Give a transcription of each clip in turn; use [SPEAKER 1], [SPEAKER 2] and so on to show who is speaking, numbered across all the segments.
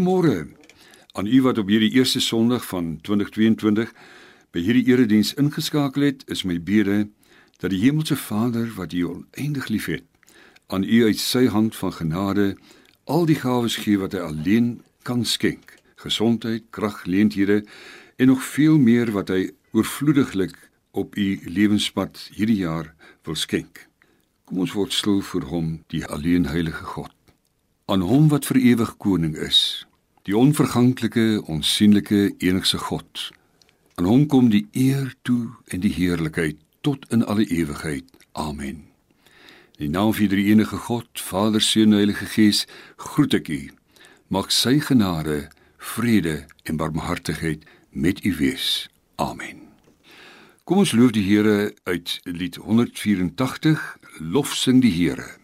[SPEAKER 1] Goeiemôre aan u wat op hierdie eerste Sondag van 2022 by hierdie erediens ingeskakel het. Is my bede dat die Hemelse Vader wat u oneindig liefhet, aan u uit sy hand van genade al die gawes gee wat hy alleen kan skenk. Gesondheid, krag, leenthede en nog veel meer wat hy oorvloediglik op u lewenspad hierdie jaar wil skenk. Kom ons word stil voor hom, die alleen heilige God. Aan hom wat vir ewig koning is, die onverganklike, onsigbare, enigste God. Aan hom kom die eer toe en die heerlikheid tot in alle ewigheid. Amen. In die naam van die enige God, Vader, Seun en Heilige Gees, groet ek u. Mag sy genade, vrede en barmhartigheid met u wees. Amen. Kom ons loof die Here uit Lied 184, lof sing die Here.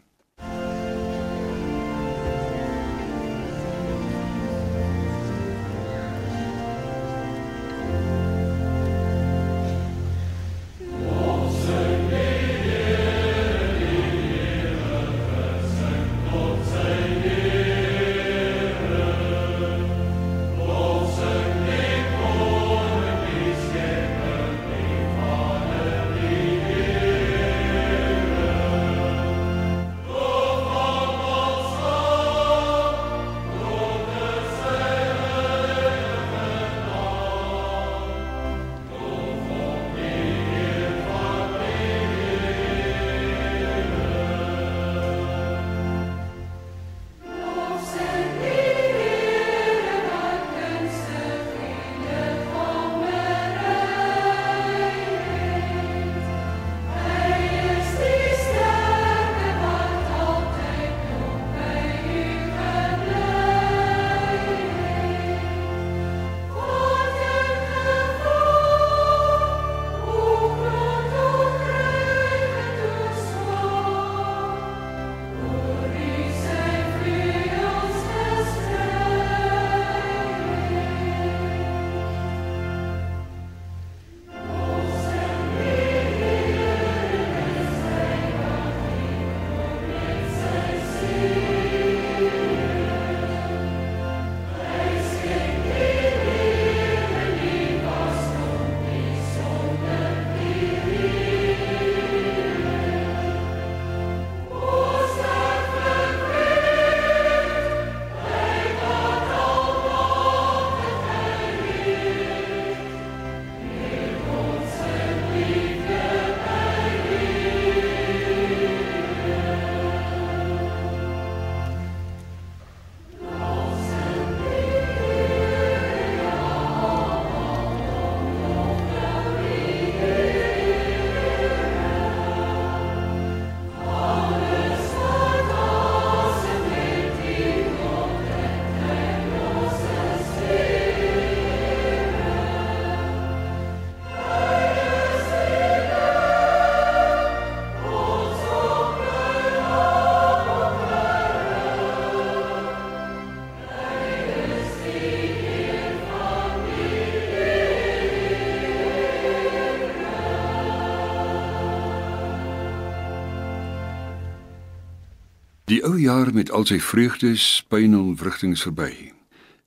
[SPEAKER 1] Ou jaar met al sy vreugdes, pyn en wrigtings verby.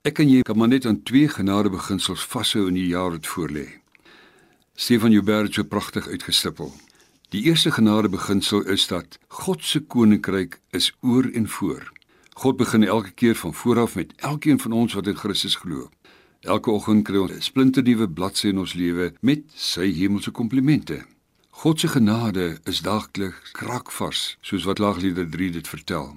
[SPEAKER 1] Ek en jy kan maar net aan twee genadebeginsels vashou in die jaar wat voorlê. Stefan Joubert so pragtig uitgestippel. Die eerste genadebeginsel is dat God se koninkryk is oor en voor. God begin elke keer van vooraf met elkeen van ons wat in Christus glo. Elke oggend kry ons 'n splinternuwe bladsy in ons lewe met sy hemelse komplimente. God se genade is daagliks krakvars, soos wat Laaglieder 3 dit vertel.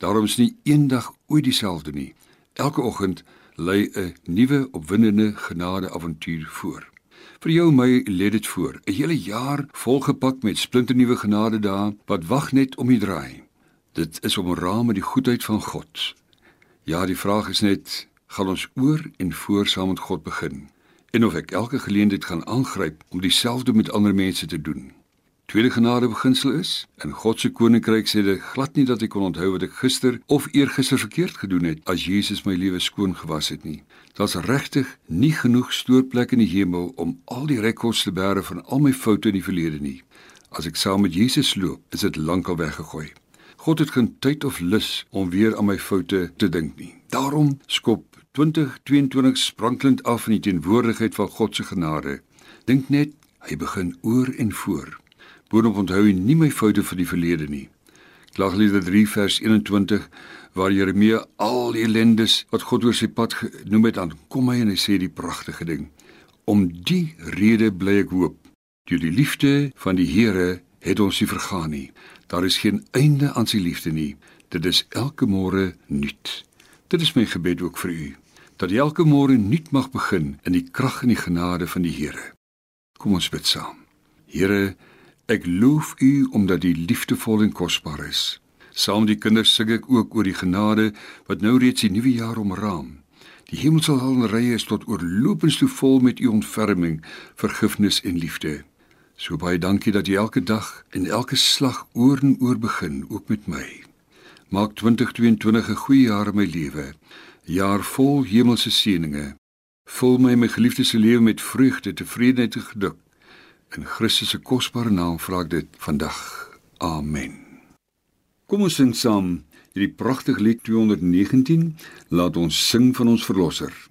[SPEAKER 1] Daarom is nie eendag ooit dieselfde nie. Elke oggend lê 'n nuwe opwindende genade avontuur voor. Vir jou my lê dit voor, 'n hele jaar volgepak met splinternuwe genade dae wat wag net om die draai. Dit is omraam met die goedheid van God. Ja, die vraag is net, gaan ons oor en voor saam met God begin? En of ek elke geleentheid gaan aangryp om dieselfde met ander mense te doen. Tweede genade beginsel is in God se koninkryk sê dit glad nie dat ek kon onthou wat ek gister of eergister verkeerd gedoen het as Jesus my lewe skoon gewas het nie. Daar's regtig nie genoeg stoorplekke in die hemel om al die rekords te bære van al my foute in die verlede nie. As ek saam met Jesus loop, is dit lankal weggegooi. God het geen tyd of lus om weer aan my foute te dink nie. Daarom skop 2022 sprankelend af in die teenwoordigheid van God se genade. Dink net, hy begin oor en voor. Boonop onthou hy nie my foute van die verlede nie. Klaglied 3 vers 21 waar Jeremia al die ellendes wat God oor sy pad genoem het aan kom hy en hy sê die pragtige ding. Om die rede bly ek hoop. Deur die liefde van die Here het ons nie vergaan nie. Daar is geen einde aan sy liefde nie. Dit is elke môre nuut. Dit is my gebed ook vir u dat elke môre nuut mag begin in die krag en die genade van die Here. Kom ons bid saam. Here, ek loof u omdat u liefdevol en kosbaar is. Saam die kinders sing ek ook oor die genade wat nou reeds die nuwe jaar omraam. Die hemelse halrye is tot oorlopends toe vol met u ontferming, vergifnis en liefde. So baie dankie dat jy elke dag en elke slag oor en oor begin, ook met my. Maak 2022 'n goeie jaar in my lewe. Jaar vol hemelse seënings. Vul my my geliefdes se lewe met vreugde, tevredenheid en geluk. In Christus se kosbare naam vra ek dit vandag. Amen. Kom ons sing saam hierdie pragtige lied 219. Laat ons sing van ons verlosser.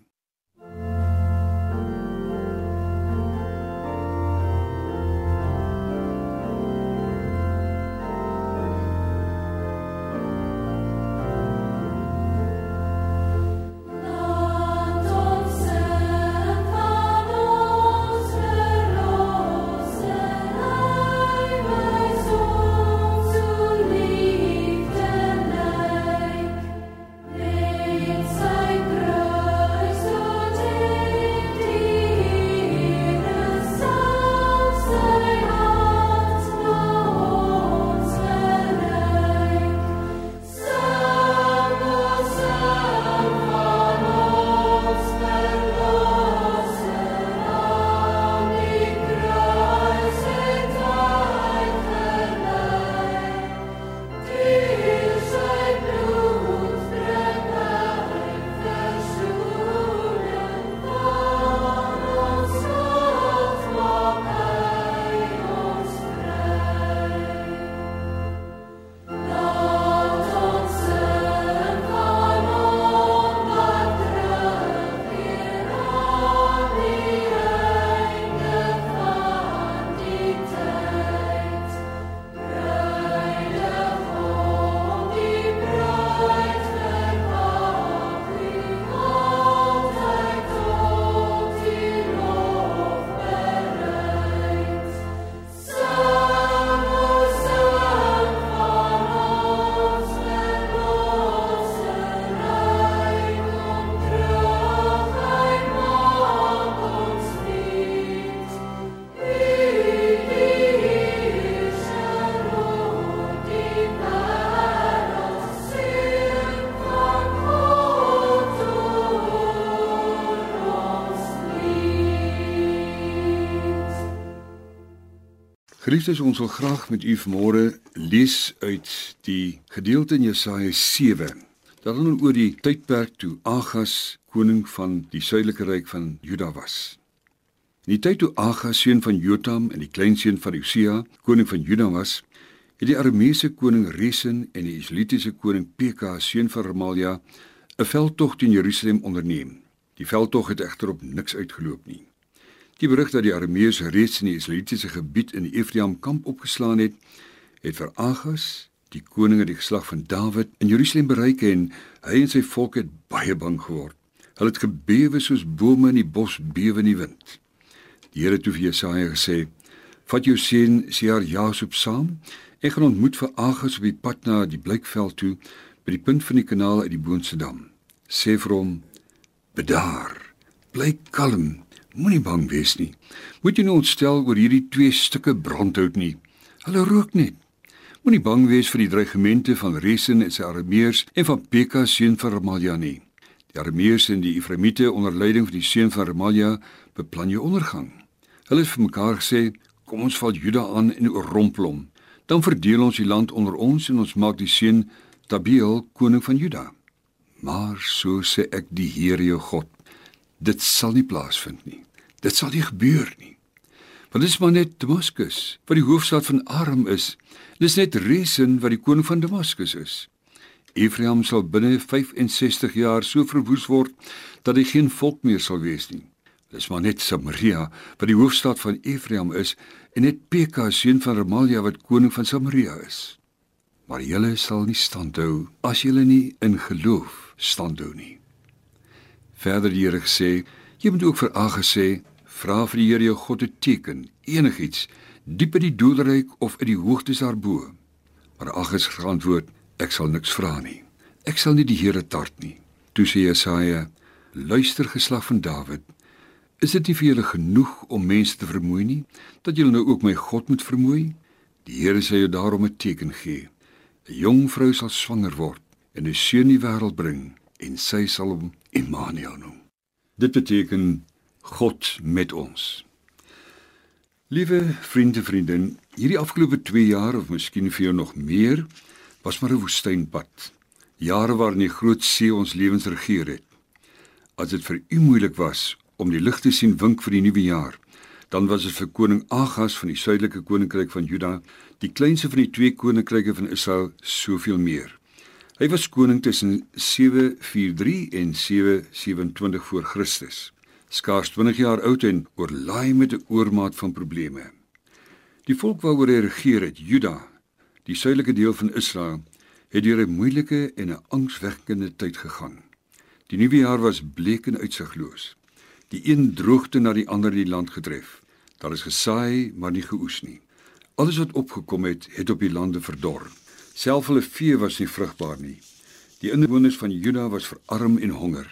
[SPEAKER 1] Christus ons wil graag met u vanmôre lees uit die gedeelte in Jesaja 7. Daar gaan oor die tydperk toe Agas koning van die suidelike ryk van Juda was. In die tyd toe Agas seun van Jotam en die kleinseun van Josia koning van Juda was, het die Arameese koning Resen en die Israelitiese koning Pekah seun van Remalia 'n veldtog teen Jerusalem onderneem. Die veldtog het egter op niks uitgeloop nie. Die berig dat die Arameërs reeds in die Israelitiese gebied in die Efraim kamp opgeslaan het, het vir Agas, die koning uit die geslag van Dawid, in Jerusalem bereik en hy en sy volk het baie bang geword. Hulle het gebewe soos bome in die bos bewe in die wind. Die Here het toe vir Jesaja gesê: "Vat jou seun Sear-Jasub saam en gaan ontmoet vir Agas op die pad na die Blykveld toe by die punt van die kanaal uit die Boonse dam. Sê vir hom: Bedaar, bly kalm." Moenie bang wees nie. Moet jy nou ontstel oor hierdie twee stukke brandhout nie. Hulle rook net. Moenie bang wees vir die dreigemente van Resen en sy Arameërs en van Pekah seun van Remalia nie. Die Arameërs en die Efraimiete onder leiding van die seun van Remalia beplan jou ondergang. Hulle het vir mekaar gesê, "Kom ons val Juda aan en oorrompel hom. Dan verdeel ons die land onder ons en ons maak die seun Tabeel koning van Juda." Maar so sê ek die Here jou God, dit sal nie plaasvind nie. Dit sal nie gebeur nie. Want dit is maar net Damaskus, wat die hoofstad van Aram is. Dis net Resen wat die koning van Damaskus is. Ephraim sal binne 65 jaar so verwoes word dat hy geen volk meer sal wees nie. Dis maar net Samaria wat die hoofstad van Ephraim is en net Pekah seun van Remalia wat koning van Samaria is. Maar julle sal nie standhou as julle nie in geloof standhou nie. Verder die Here sê, jy moet ook vir Agas sê, vra vir die Here jou God 'n teken, enigiets, diep in die doelryk of in die hoogtes daarbo. Maar Agas geantwoord, ek sal niks vra nie. Ek sal nie die Here tart nie. Toe sê Jesaja, luister geslag van Dawid, is dit nie vir julle genoeg om mense te vermoei nie, dat julle nou ook my God moet vermoei? Die Here sê jou daarom 'n teken gee. 'n Jong vrou sal swanger word en 'n seun in die wêreld bring en sy sal hom Immanuel noem. Dit beteken God met ons. Liewe vriende, vriendin, hierdie afgelope 2 jaar of miskien vir jou nog meer, was maar 'n woestynpad. Jare waarin die groot see ons lewens regeer het. As dit vir u moeilik was om die lig te sien wink vir die nuwe jaar, dan was dit vir koning Agas van die suidelike koninkryk van Juda, die kleinste van die twee koninkryke van Israel, soveel meer. Hy was koning tussen 743 en 727 voor Christus. Skaars 20 jaar oud en oorlaai met 'n oormaat van probleme. Die volk waaroor hy regeer het, Juda, die suidelike deel van Israel, het deur 'n moeilike en 'n angswekkende tyd gegaan. Die nuwe jaar was bleek en uitsigloos. Die een droogte na die ander die land getref. Daar is gesaai, maar nie geoes nie. Alles wat opgekom het, het op die lande verdor. Self hulle vee was nie vrugbaar nie. Die inwoners van Juda was verarm en honger.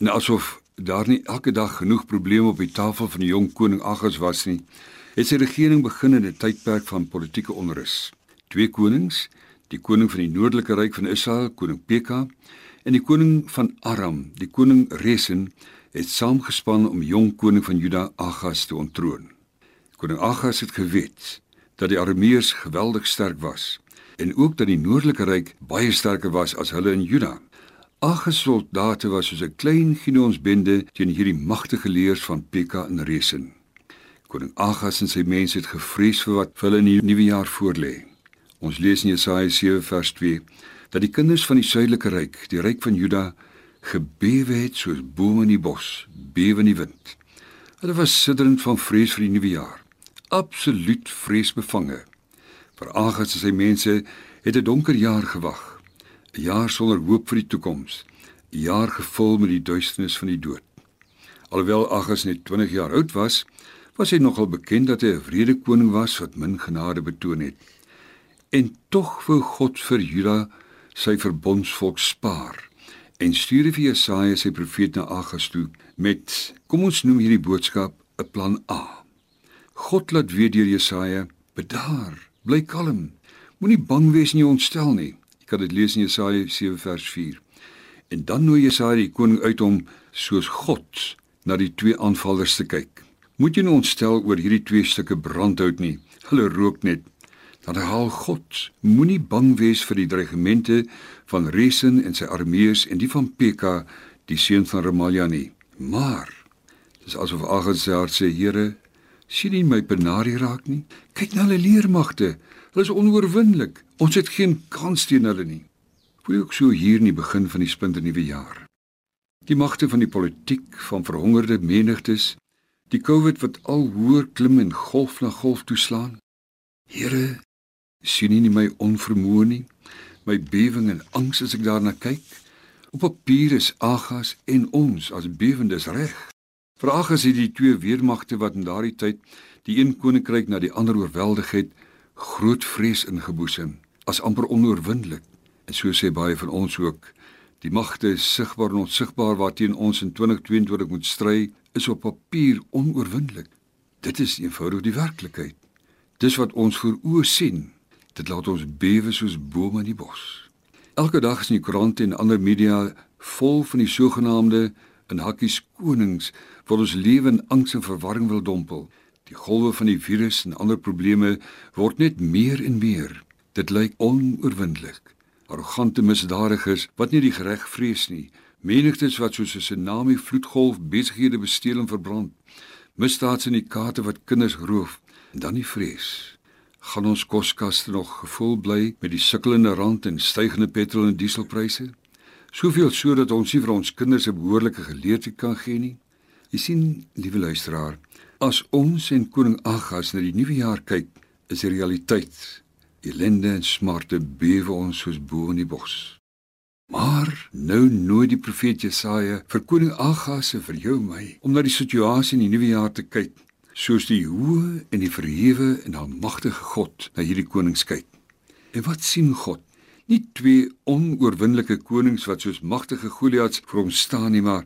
[SPEAKER 1] En asof daar nie elke dag genoeg probleme op die tafel van die jong koning Agas was nie, het sy regering begin in 'n tydperk van politieke onrus. Twee konings, die koning van die noordelike ryk van Israel, koning Pekah, en die koning van Aram, die koning Resen, het saamgespan om jong koning van Juda Agas te ontroon. Koning Agas het geweet dat die Arameërs geweldig sterk was en ook dat die noordelike ryk baie sterker was as hulle in Juda. Age soldate was soos 'n klein Gideonsbende teen hierdie magtige leers van Pekah en Resen. Koning Agas en sy mense het gevrees vir wat hulle in die nuwe jaar voorlê. Ons lees in Jesaja 7 vers 2 dat die kinders van die suidelike ryk, die ryk van Juda, gebewe het soos bome in die bos, bewe in die wind. Hulle was sidderend van vrees vir die nuwe jaar. Absoluut vreesbevange. Vir Agas en sy mense het 'n donker jaar gewag. 'n Jaar sonder hoop vir die toekoms. 'n Jaar gevul met die duisternis van die dood. Alhoewel Agas net 20 jaar oud was, was hy nogal bekend dat hy 'n vrede koning was wat min genade betoon het. En tog wou God vir Juda sy verbondsvolk spaar en stuur vir Jesaja sy profeet na Agas toe met kom ons noem hierdie boodskap 'n plan A. God laat weet deur Jesaja: "Bedaar, Bly kalm. Moenie bang wees nie ontstel nie. Jy kan dit lees in Jesaja 7 vers 4. En dan nooi Jesaja die koning uit om soos God na die twee aanvallers te kyk. Moet jy nie ontstel oor hierdie twee stukke brandhout nie. Hulle rook net. Dan herhaal God: Moenie bang wees vir die dreigemente van Resen en sy armeeërs en die van Pekah, die seun van Remalia nie. Maar dis asof Agasaar sê: Here, sien nie my benarie raak nie. Kyk na hulle leermagte. Hulle is onoorwinnelik. Ons het geen kans teen hulle nie. Voel ek so hier in die begin van die splinter nuwe jaar. Die magte van die politiek, van verhongerde menigtes, die COVID wat al hoër klim en golf na golf toeslaan. Here, sien nie my onvermoë nie, my bewing en angs as ek daarna kyk. Op papier is Agas en ons as bewendes reg. Vraag is hierdie twee weermagte wat in daardie tyd die een koninkryk na die ander oorweldig het, groot vrees ingeboesem, as amper onoorwinnelik. En so sê baie van ons ook, die magte sigbaar en onsigbaar waarteen ons in 2022 moet stry, is op papier onoorwinnelik. Dit is eenvoudig die werklikheid. Dis wat ons voor oë sien. Dit laat ons bewe soos bome in die bos. Elke dag is in die koerante en ander media vol van die sogenaamde in hakkies konings wat ons lewe in angs en verwarring wil dompel. Die golwe van die virus en ander probleme word net meer en meer. Dit lyk onoorwinnelik. Arrogante misdadigers wat nie die reg vrees nie. Menigtes wat soos 'n tsunami vloedgolf besighede besteel en verbrand. misdaadsyndikaate wat kinders roof en dan die vrees. Gaan ons koskaste nog gevul bly met die sukkelende rand en stygende petrol en dieselpryse? Soveel sodat ons nie vir ons kinders 'n behoorlike geleentheid kan gee nie. Jy sien, liewe luisteraar, as ons en koning Agas na die nuwe jaar kyk, is die realiteit ellende en smarte bewe ons soos bo in die bos. Maar nou nooi die profeet Jesaja vir koning Agas en vir jou my om na die situasie in die nuwe jaar te kyk, soos die hoë en die verhewe en almagtige God na hierdie konings kyk. En wat sien God? Nie twee onoorwinnelike konings wat soos magtige Goliats vir hom staan nie, maar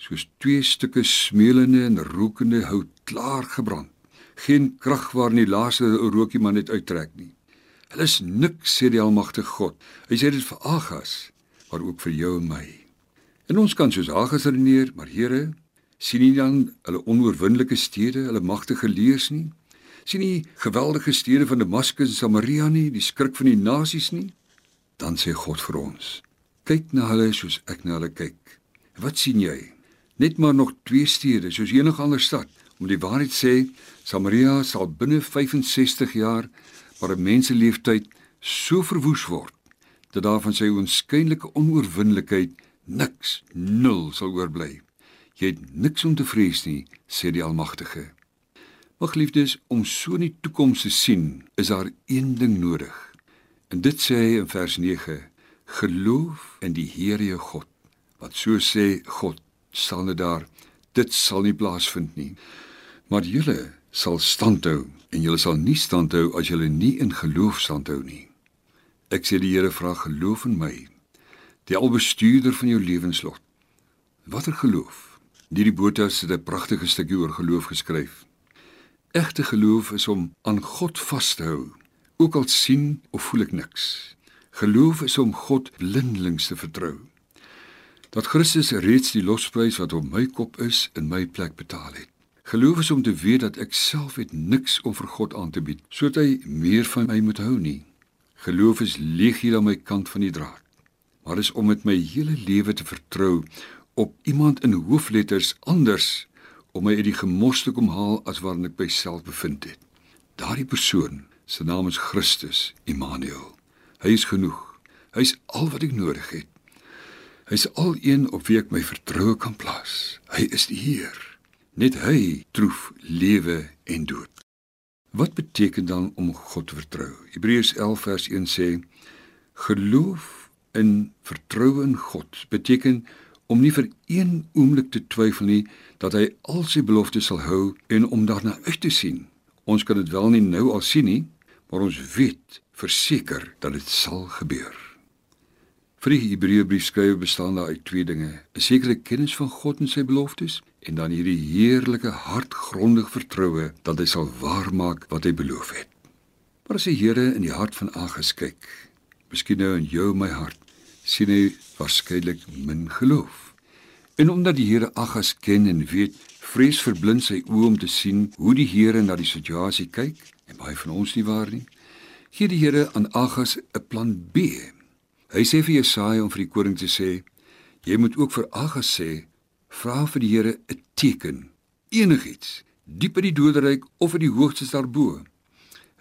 [SPEAKER 1] soos twee stukke smeulende en rokende hout klaar gebrand. Geen krag waar nie laaste rookie man net uittrek nie. Hulle is niks sê die almagtige God. Hy sê dit vir Agas maar ook vir jou en my. En ons kan soos Hagas redeneer, maar Here, sien nie dan hulle onoorwinnelike stede, hulle magtige leers nie? Sien nie geweldige stede van Damaskus en Samaria nie, die skrik van die nasies nie? Dan sê God vir ons: Kyk na hulle soos ek na hulle kyk. Wat sien jy? Net maar nog twee stede soos enige ander stad. Om die waarheid sê, Samaria sal binne 65 jaar waar 'n mens se leeftyd so verwoes word dat daar van sy onskynlike onoorwinnelikheid niks nul sal oorbly. Jy het niks om te vrees nie, sê die Almagtige. Mag liefdes om so 'n toekoms te sien, is daar een ding nodig. En dit sê hy in vers 9: Geloof in die Here jou God. Wat so sê God, sal net daar dit sal nie plaasvind nie. Maar julle sal standhou en julle sal nie standhou as julle nie in geloof standhou nie. Ek sê die Here vra geloof in my, die albestuurder van jou lewenslot. Watter geloof? Hierdie Botas het 'n pragtige stukkie oor geloof geskryf. Egte geloof is om aan God vas te hou, ook al sien of voel ek niks. Geloof is om God blindelings te vertrou. Dat Christus reeds die losprys wat op my kop is in my plek betaal het. Geloof is om te weet dat ek self het niks om vir God aan te bied, sodat hy meer van my moet hou nie. Geloof is leeg hier aan my kant van die draad. Maar is om met my hele lewe te vertrou op iemand in hoofletters anders om my uit die gemors te kom haal as waarin ek myself bevind het. Daardie persoon, sy naam is Christus Immanuel. Hy is genoeg. Hy is al wat ek nodig het. Hy is al een op wie ek my vertroue kan plaas. Hy is die Heer. Net hy troef lewe en dood. Wat beteken dan om God te vertrou? Hebreërs 11 vers 1 sê: Geloof in vertroue in God beteken om nie vir een oomblik te twyfel nie dat hy al sy beloftes sal hou en om daarna uit te sien. Ons kan dit wel nie nou al sien nie, maar ons weet verseker dat dit sal gebeur. Vir die Hebreëbrief skrywe bestaan daar uit twee dinge: 'n sekere kennis van God en sy beloftes en dan hierdie heerlike hartgrondige vertroue dat hy sal waarmaak wat hy beloof het. Maar as die Here in die hart van Agas kyk, miskien nou in jou my hart, sien hy waarskynlik min geloof. En omdat die Here Agas ken en weet, vrees verblind sy oë om te sien hoe die Here na die situasie kyk en baie van ons nie waar nie. Gee die Here aan Agas 'n plan B. Hy sê vir Jesaja om vir die koning te sê, jy moet ook vir Agas sê vra vir die Here 'n teken, enigiets, diep in die doderyk of in die hoogstes daarbo.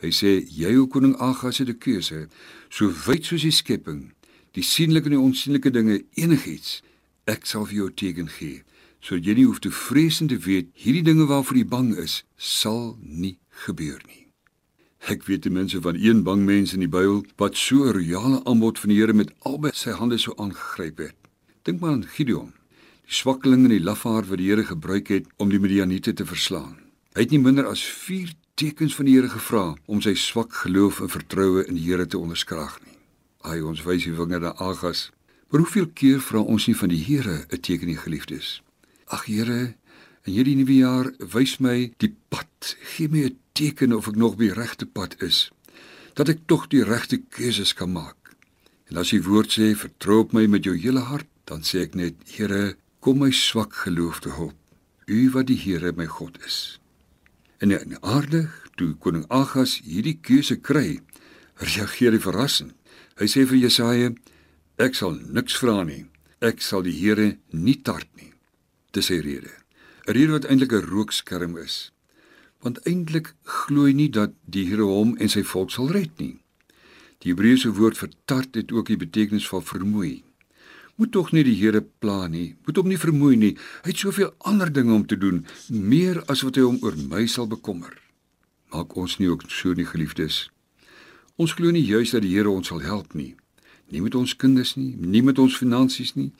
[SPEAKER 1] Hy sê jy o koning Agas het 'n keuse, so wyd soos die skepping, die sienlike en die onsienlike dinge, enigiets, ek sal vir jou 'n teken gee, sodat jy nie hoef te vrees en te weet hierdie dinge waarvoor jy bang is, sal nie gebeur nie. Ek weet die mense van een bang mens in die Bybel wat so 'n royale aanbod van die Here met albei sy hande so aangegryp het. Dink maar aan Gideon die swakkeling en die lafaard wat die Here gebruik het om die Midianiete te verslaan. Hy het nie minder as 4 tekens van die Here gevra om sy swak geloof en vertroue in die Here te onderskraag nie. Ai ons wys die vinger na Agas. Maar hoeveel keer vra ons nie van die Here 'n teken nie geliefdes? Ag Here, in hierdie nuwe jaar wys my die pad. Gee my 'n teken of ek nog op die regte pad is. Dat ek tog die regte keuses kan maak. En as U woord sê, vertrou op my met jou hele hart, dan sê ek net, Here, kom my swak geloof te hulp. U wat die Here my God is. En in aardig toe koning Agas hierdie keuse kry, reageer hy verrassend. Hy sê vir Jesaja: Ek sal niks vra nie. Ek sal die Here nie tart nie. Dis sy rede. 'n Rede wat eintlik 'n rookskerm is. Want eintlik glo hy nie dat die Here hom en sy volk sal red nie. Die Hebreëse woord vir tart het ook die betekenis van vermoei. Moet tog nie die Here pla nie. Moet hom nie vermoei nie. Hy het soveel ander dinge om te doen, meer as wat hy hom oor my sal bekommer. Maak ons nie ook so nie geliefdes. Ons glo nie juis dat die Here ons sal help nie. Nie met ons kinders nie, nie met ons finansies nie,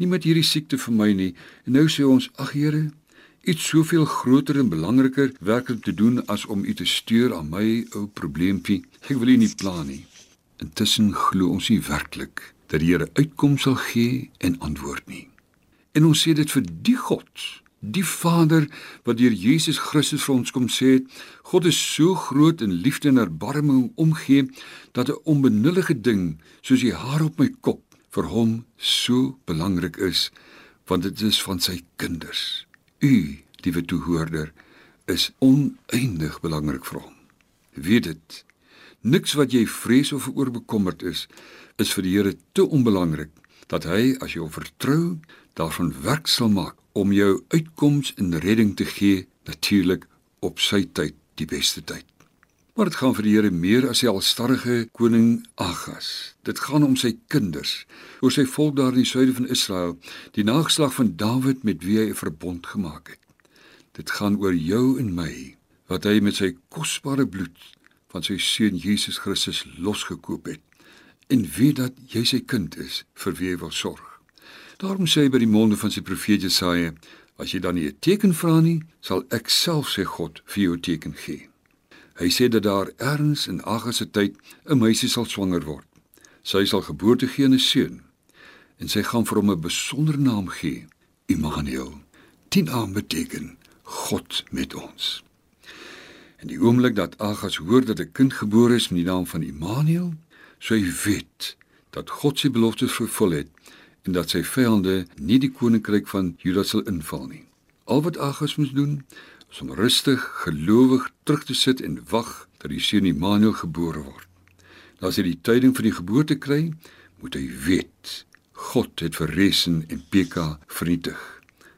[SPEAKER 1] nie met hierdie siekte vir my nie. En nou sê ons, ag Here, iets soveel groter en belangriker werklik te doen as om u te stuur aan my ou probleempie. Ek wil u nie pla nie. Intussen glo ons nie werklik dat die Here uitkom sal gee en antwoord nie. En ons sê dit vir die God Die Vader wat deur Jesus Christus vir ons kom sê, God is so groot in liefde en erbarming omgee dat 'n onbenullige ding soos die haar op my kop vir hom so belangrik is, want dit is van sy kinders. U, liewe toehoorder, is oneindig belangrik vir hom. Weet dit. Niks wat jy vrees of oor bekommerd is, is vir die Here te onbelangrik dat hy as jy hom vertrou, daarvan werk sal maak om jou uitkoms en redding te gee, natuurlik op sy tyd, die beste tyd. Maar dit gaan vir die Here meer as die alstarrige koning Agas. Dit gaan om sy kinders, oor sy volk daar in die suide van Israel, die nageslag van Dawid met wie hy 'n verbond gemaak het. Dit gaan oor jou en my wat hy met sy kosbare bloed van sy seun Jesus Christus losgekoop het. En weet dat jy sy kind is vir wie hy wil sorg. Daarom sê hy by die monde van sy profeet Jesaja: As jy dan nie 'n teken vra nie, sal ek self sê God vir jou 'n teken gee. Hy sê dat daar erns in Agas se tyd 'n meisie sal swanger word. Sy sal geboorte gee aan 'n seun en sy gaan vir hom 'n besondere naam gee, Immanuel. Die naam beteken God met ons. En die oomblik dat Agas hoor dat 'n kind gebore is met die naam van Immanuel, sou hy weet dat God sy beloftes vervul het en dat sy vyande nie die koninkryk van Juda sal inval nie. Al wat Agas moes doen, was om rustig, gelowig terug te sit en wag dat die seun Immanuel gebore word. Nou as hy die tyding van die geboorte kry, moet hy weet God het vir Resen en Peka vernietig.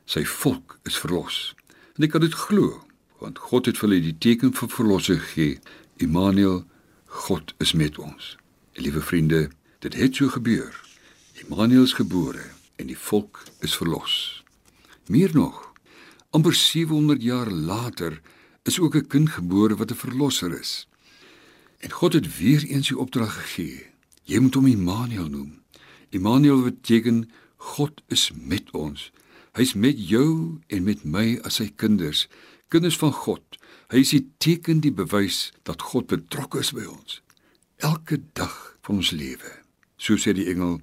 [SPEAKER 1] Sy volk is verlos. En ek kan dit glo, want God het vir hulle die teken van verlossing gegee. Immanuel, God is met ons. En liewe vriende, dit het so gebeur. Immanuel is gebore en die volk is verlos. Meer nog, amper 700 jaar later is ook 'n kind gebore wat 'n verlosser is. En God het weer eens die opdrag gegee. Jy moet hom Immanuel noem. Immanuel beteken God is met ons. Hy's met jou en met my as sy kinders, kinders van God. Hy is die teken, die bewys dat God betrokke is by ons elke dag van ons lewe. So sê die engel,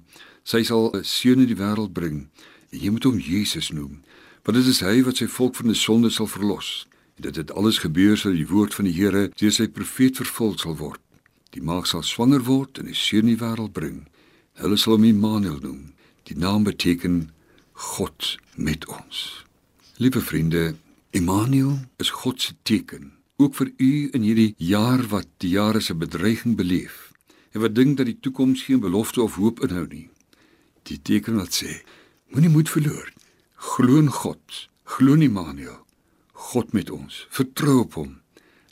[SPEAKER 1] Sy sal 'n seun in die wêreld bring jy moet hom Jesus noem, want dit is hy wat sy volk van die sonde sal verlos. En dit het alles gebeur sodat die woord van die Here deur sy profeet vervul sal word. Die maag sal swanger word en 'n seun in die wêreld bring. Hulle sal hom Immanuel noem. Die naam beteken God met ons. Liewe vriende, Immanuel is God se teken, ook vir u in hierdie jaar wat die jare se bedreiging beleef. En wat dink dat die toekoms geen belofte of hoop inhou nie die teken wat sê moenie moed verloor glo in God. Glo in Immanuel. God met ons. Vertrou op hom.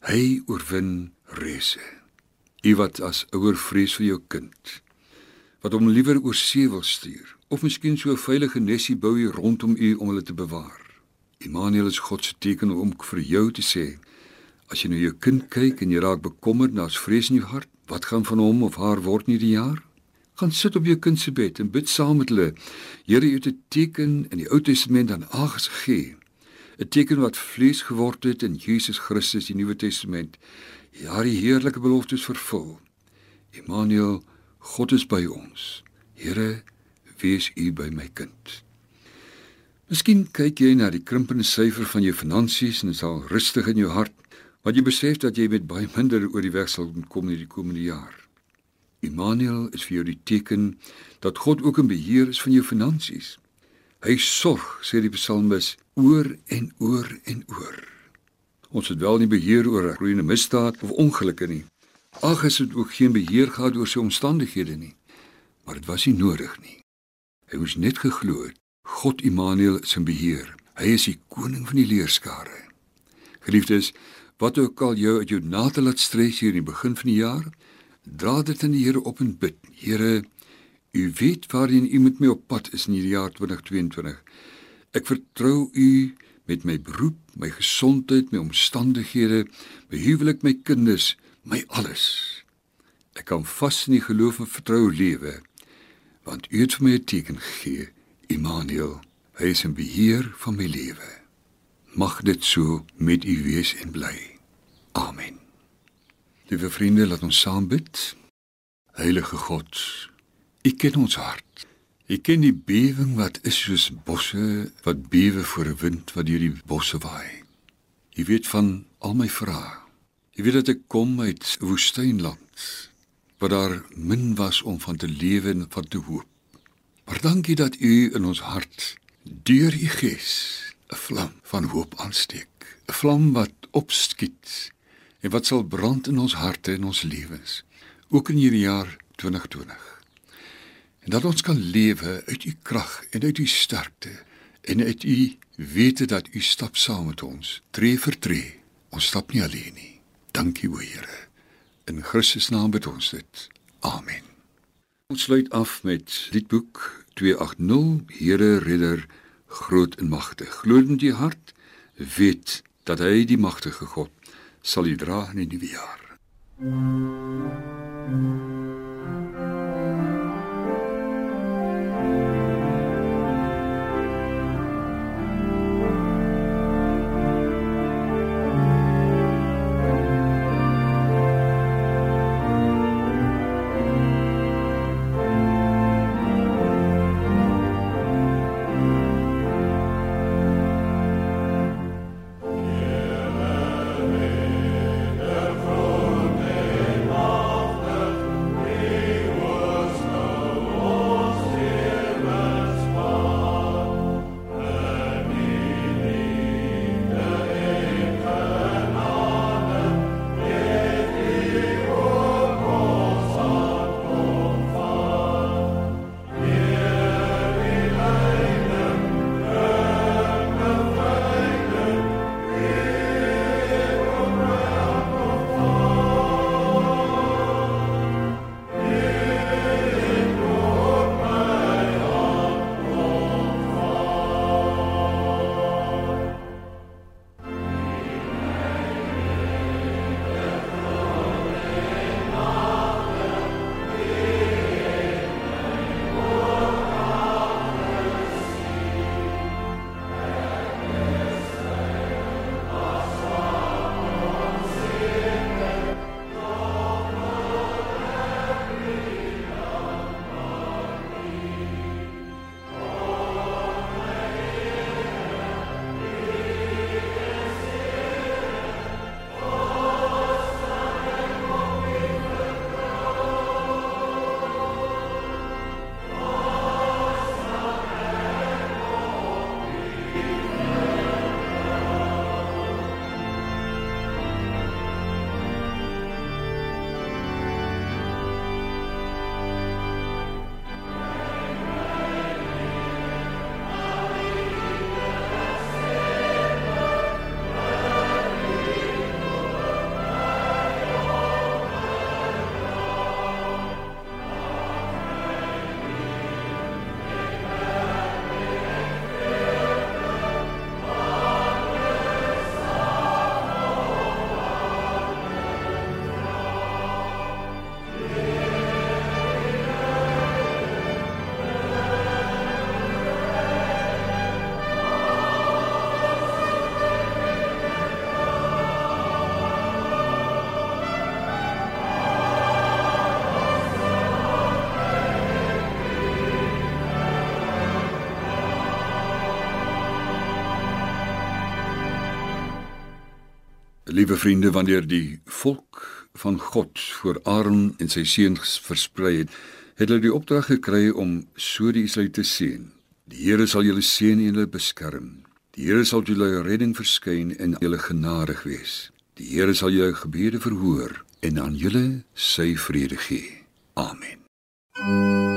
[SPEAKER 1] Hy oorwin rese u wat as ouer vrees vir jou kind wat hom liewer oor see wil stuur of miskien so 'n veilige nesie bou hier rondom u om hulle te bewaar. Immanuel is God se teken om vir jou te sê as jy na jou kind kyk en jy raak bekommerd na as vrees in jou hart wat gaan van hom of haar word nie die jaar gaan sit op jou kind se bed en bid saam met hulle. Here, U het 'n teken in die Ou Testament aan Agas gegee. 'n Teken wat vlees geword het in Jesus Christus, die Nuwe Testament. Ja, die heerlike beloftes vervul. Immanuel, God is by ons. Here, wees U by my kind. Miskien kyk jy na die krimpende syfer van jou finansies en dit sal rustig in jou hart, want jy besef dat jy met baie minder oor die weg sal kom in die komende jaar. Immanuel is vir jou die teken dat God ook in beheer is van jou finansies. Hy sorg, sê die psalmis, oor en oor en oor. Ons het wel nie beheer oor 'n groeiende misdaad of ongelukke nie. Ag, is dit ook geen beheer gehad oor sy omstandighede nie. Maar dit was nie nodig nie. Hy moes net geglo het. God Immanuel is in beheer. Hy is die koning van die leerskare. Geliefdes, wat ook al jou uit jou nate laat stres hier in die begin van die jaar, dra dit aan die Here op en bid. Here, U weet waarheen U met my op pad is in hierdie jaar 2022. Ek vertrou U met my beroep, my gesondheid, my omstandighede, my huwelik, my kinders, my alles. Ek kan vas in die geloof en vertrou lewe, want U het vir my 'n teken gegee, Immanuel. Hy is in beheer van my lewe. Mag dit so met U wees en bly. Amen. Liewe vriende, laat ons saam bid. Heilige God, U ken ons hart. U ken die bewing wat is soos bosse wat bewe voor 'n wind wat deur die bosse waai. U weet van al my vrae. U weet dat ek kom uit 'n woestynland waar daar min was om van te lewe en van te hoop. Maar dankie dat U in ons hart deur U Gees 'n vlam van hoop aansteek, 'n vlam wat opskiet en wat sal brand in ons harte en ons lewens, ook in hierdie jaar 2020. En dat ons kan lewe uit U krag en uit U sterkte en uit U wete dat U stap saam met ons, tree vir tree. Ons stap nie alleen nie. Dankie o Here. In Christus naam bid ons dit. Amen. Ons sluit af met liedboek 280 Here redder groot en magtig. Glo in die hart, weet dat hy die magtige God sal u dra in die nuwe jaar. Liewe vriende, wanneer die volk van God voor Aaron en sy seuns versprei het, het hulle die opdrag gekry om so die Israeliete te seën. Die Here sal julle seën en julle beskerm. Die Here sal julle redding verskyn en julle genadig wees. Die Here sal julle gebede verhoor en aan julle sy vrede gee. Amen. Mm.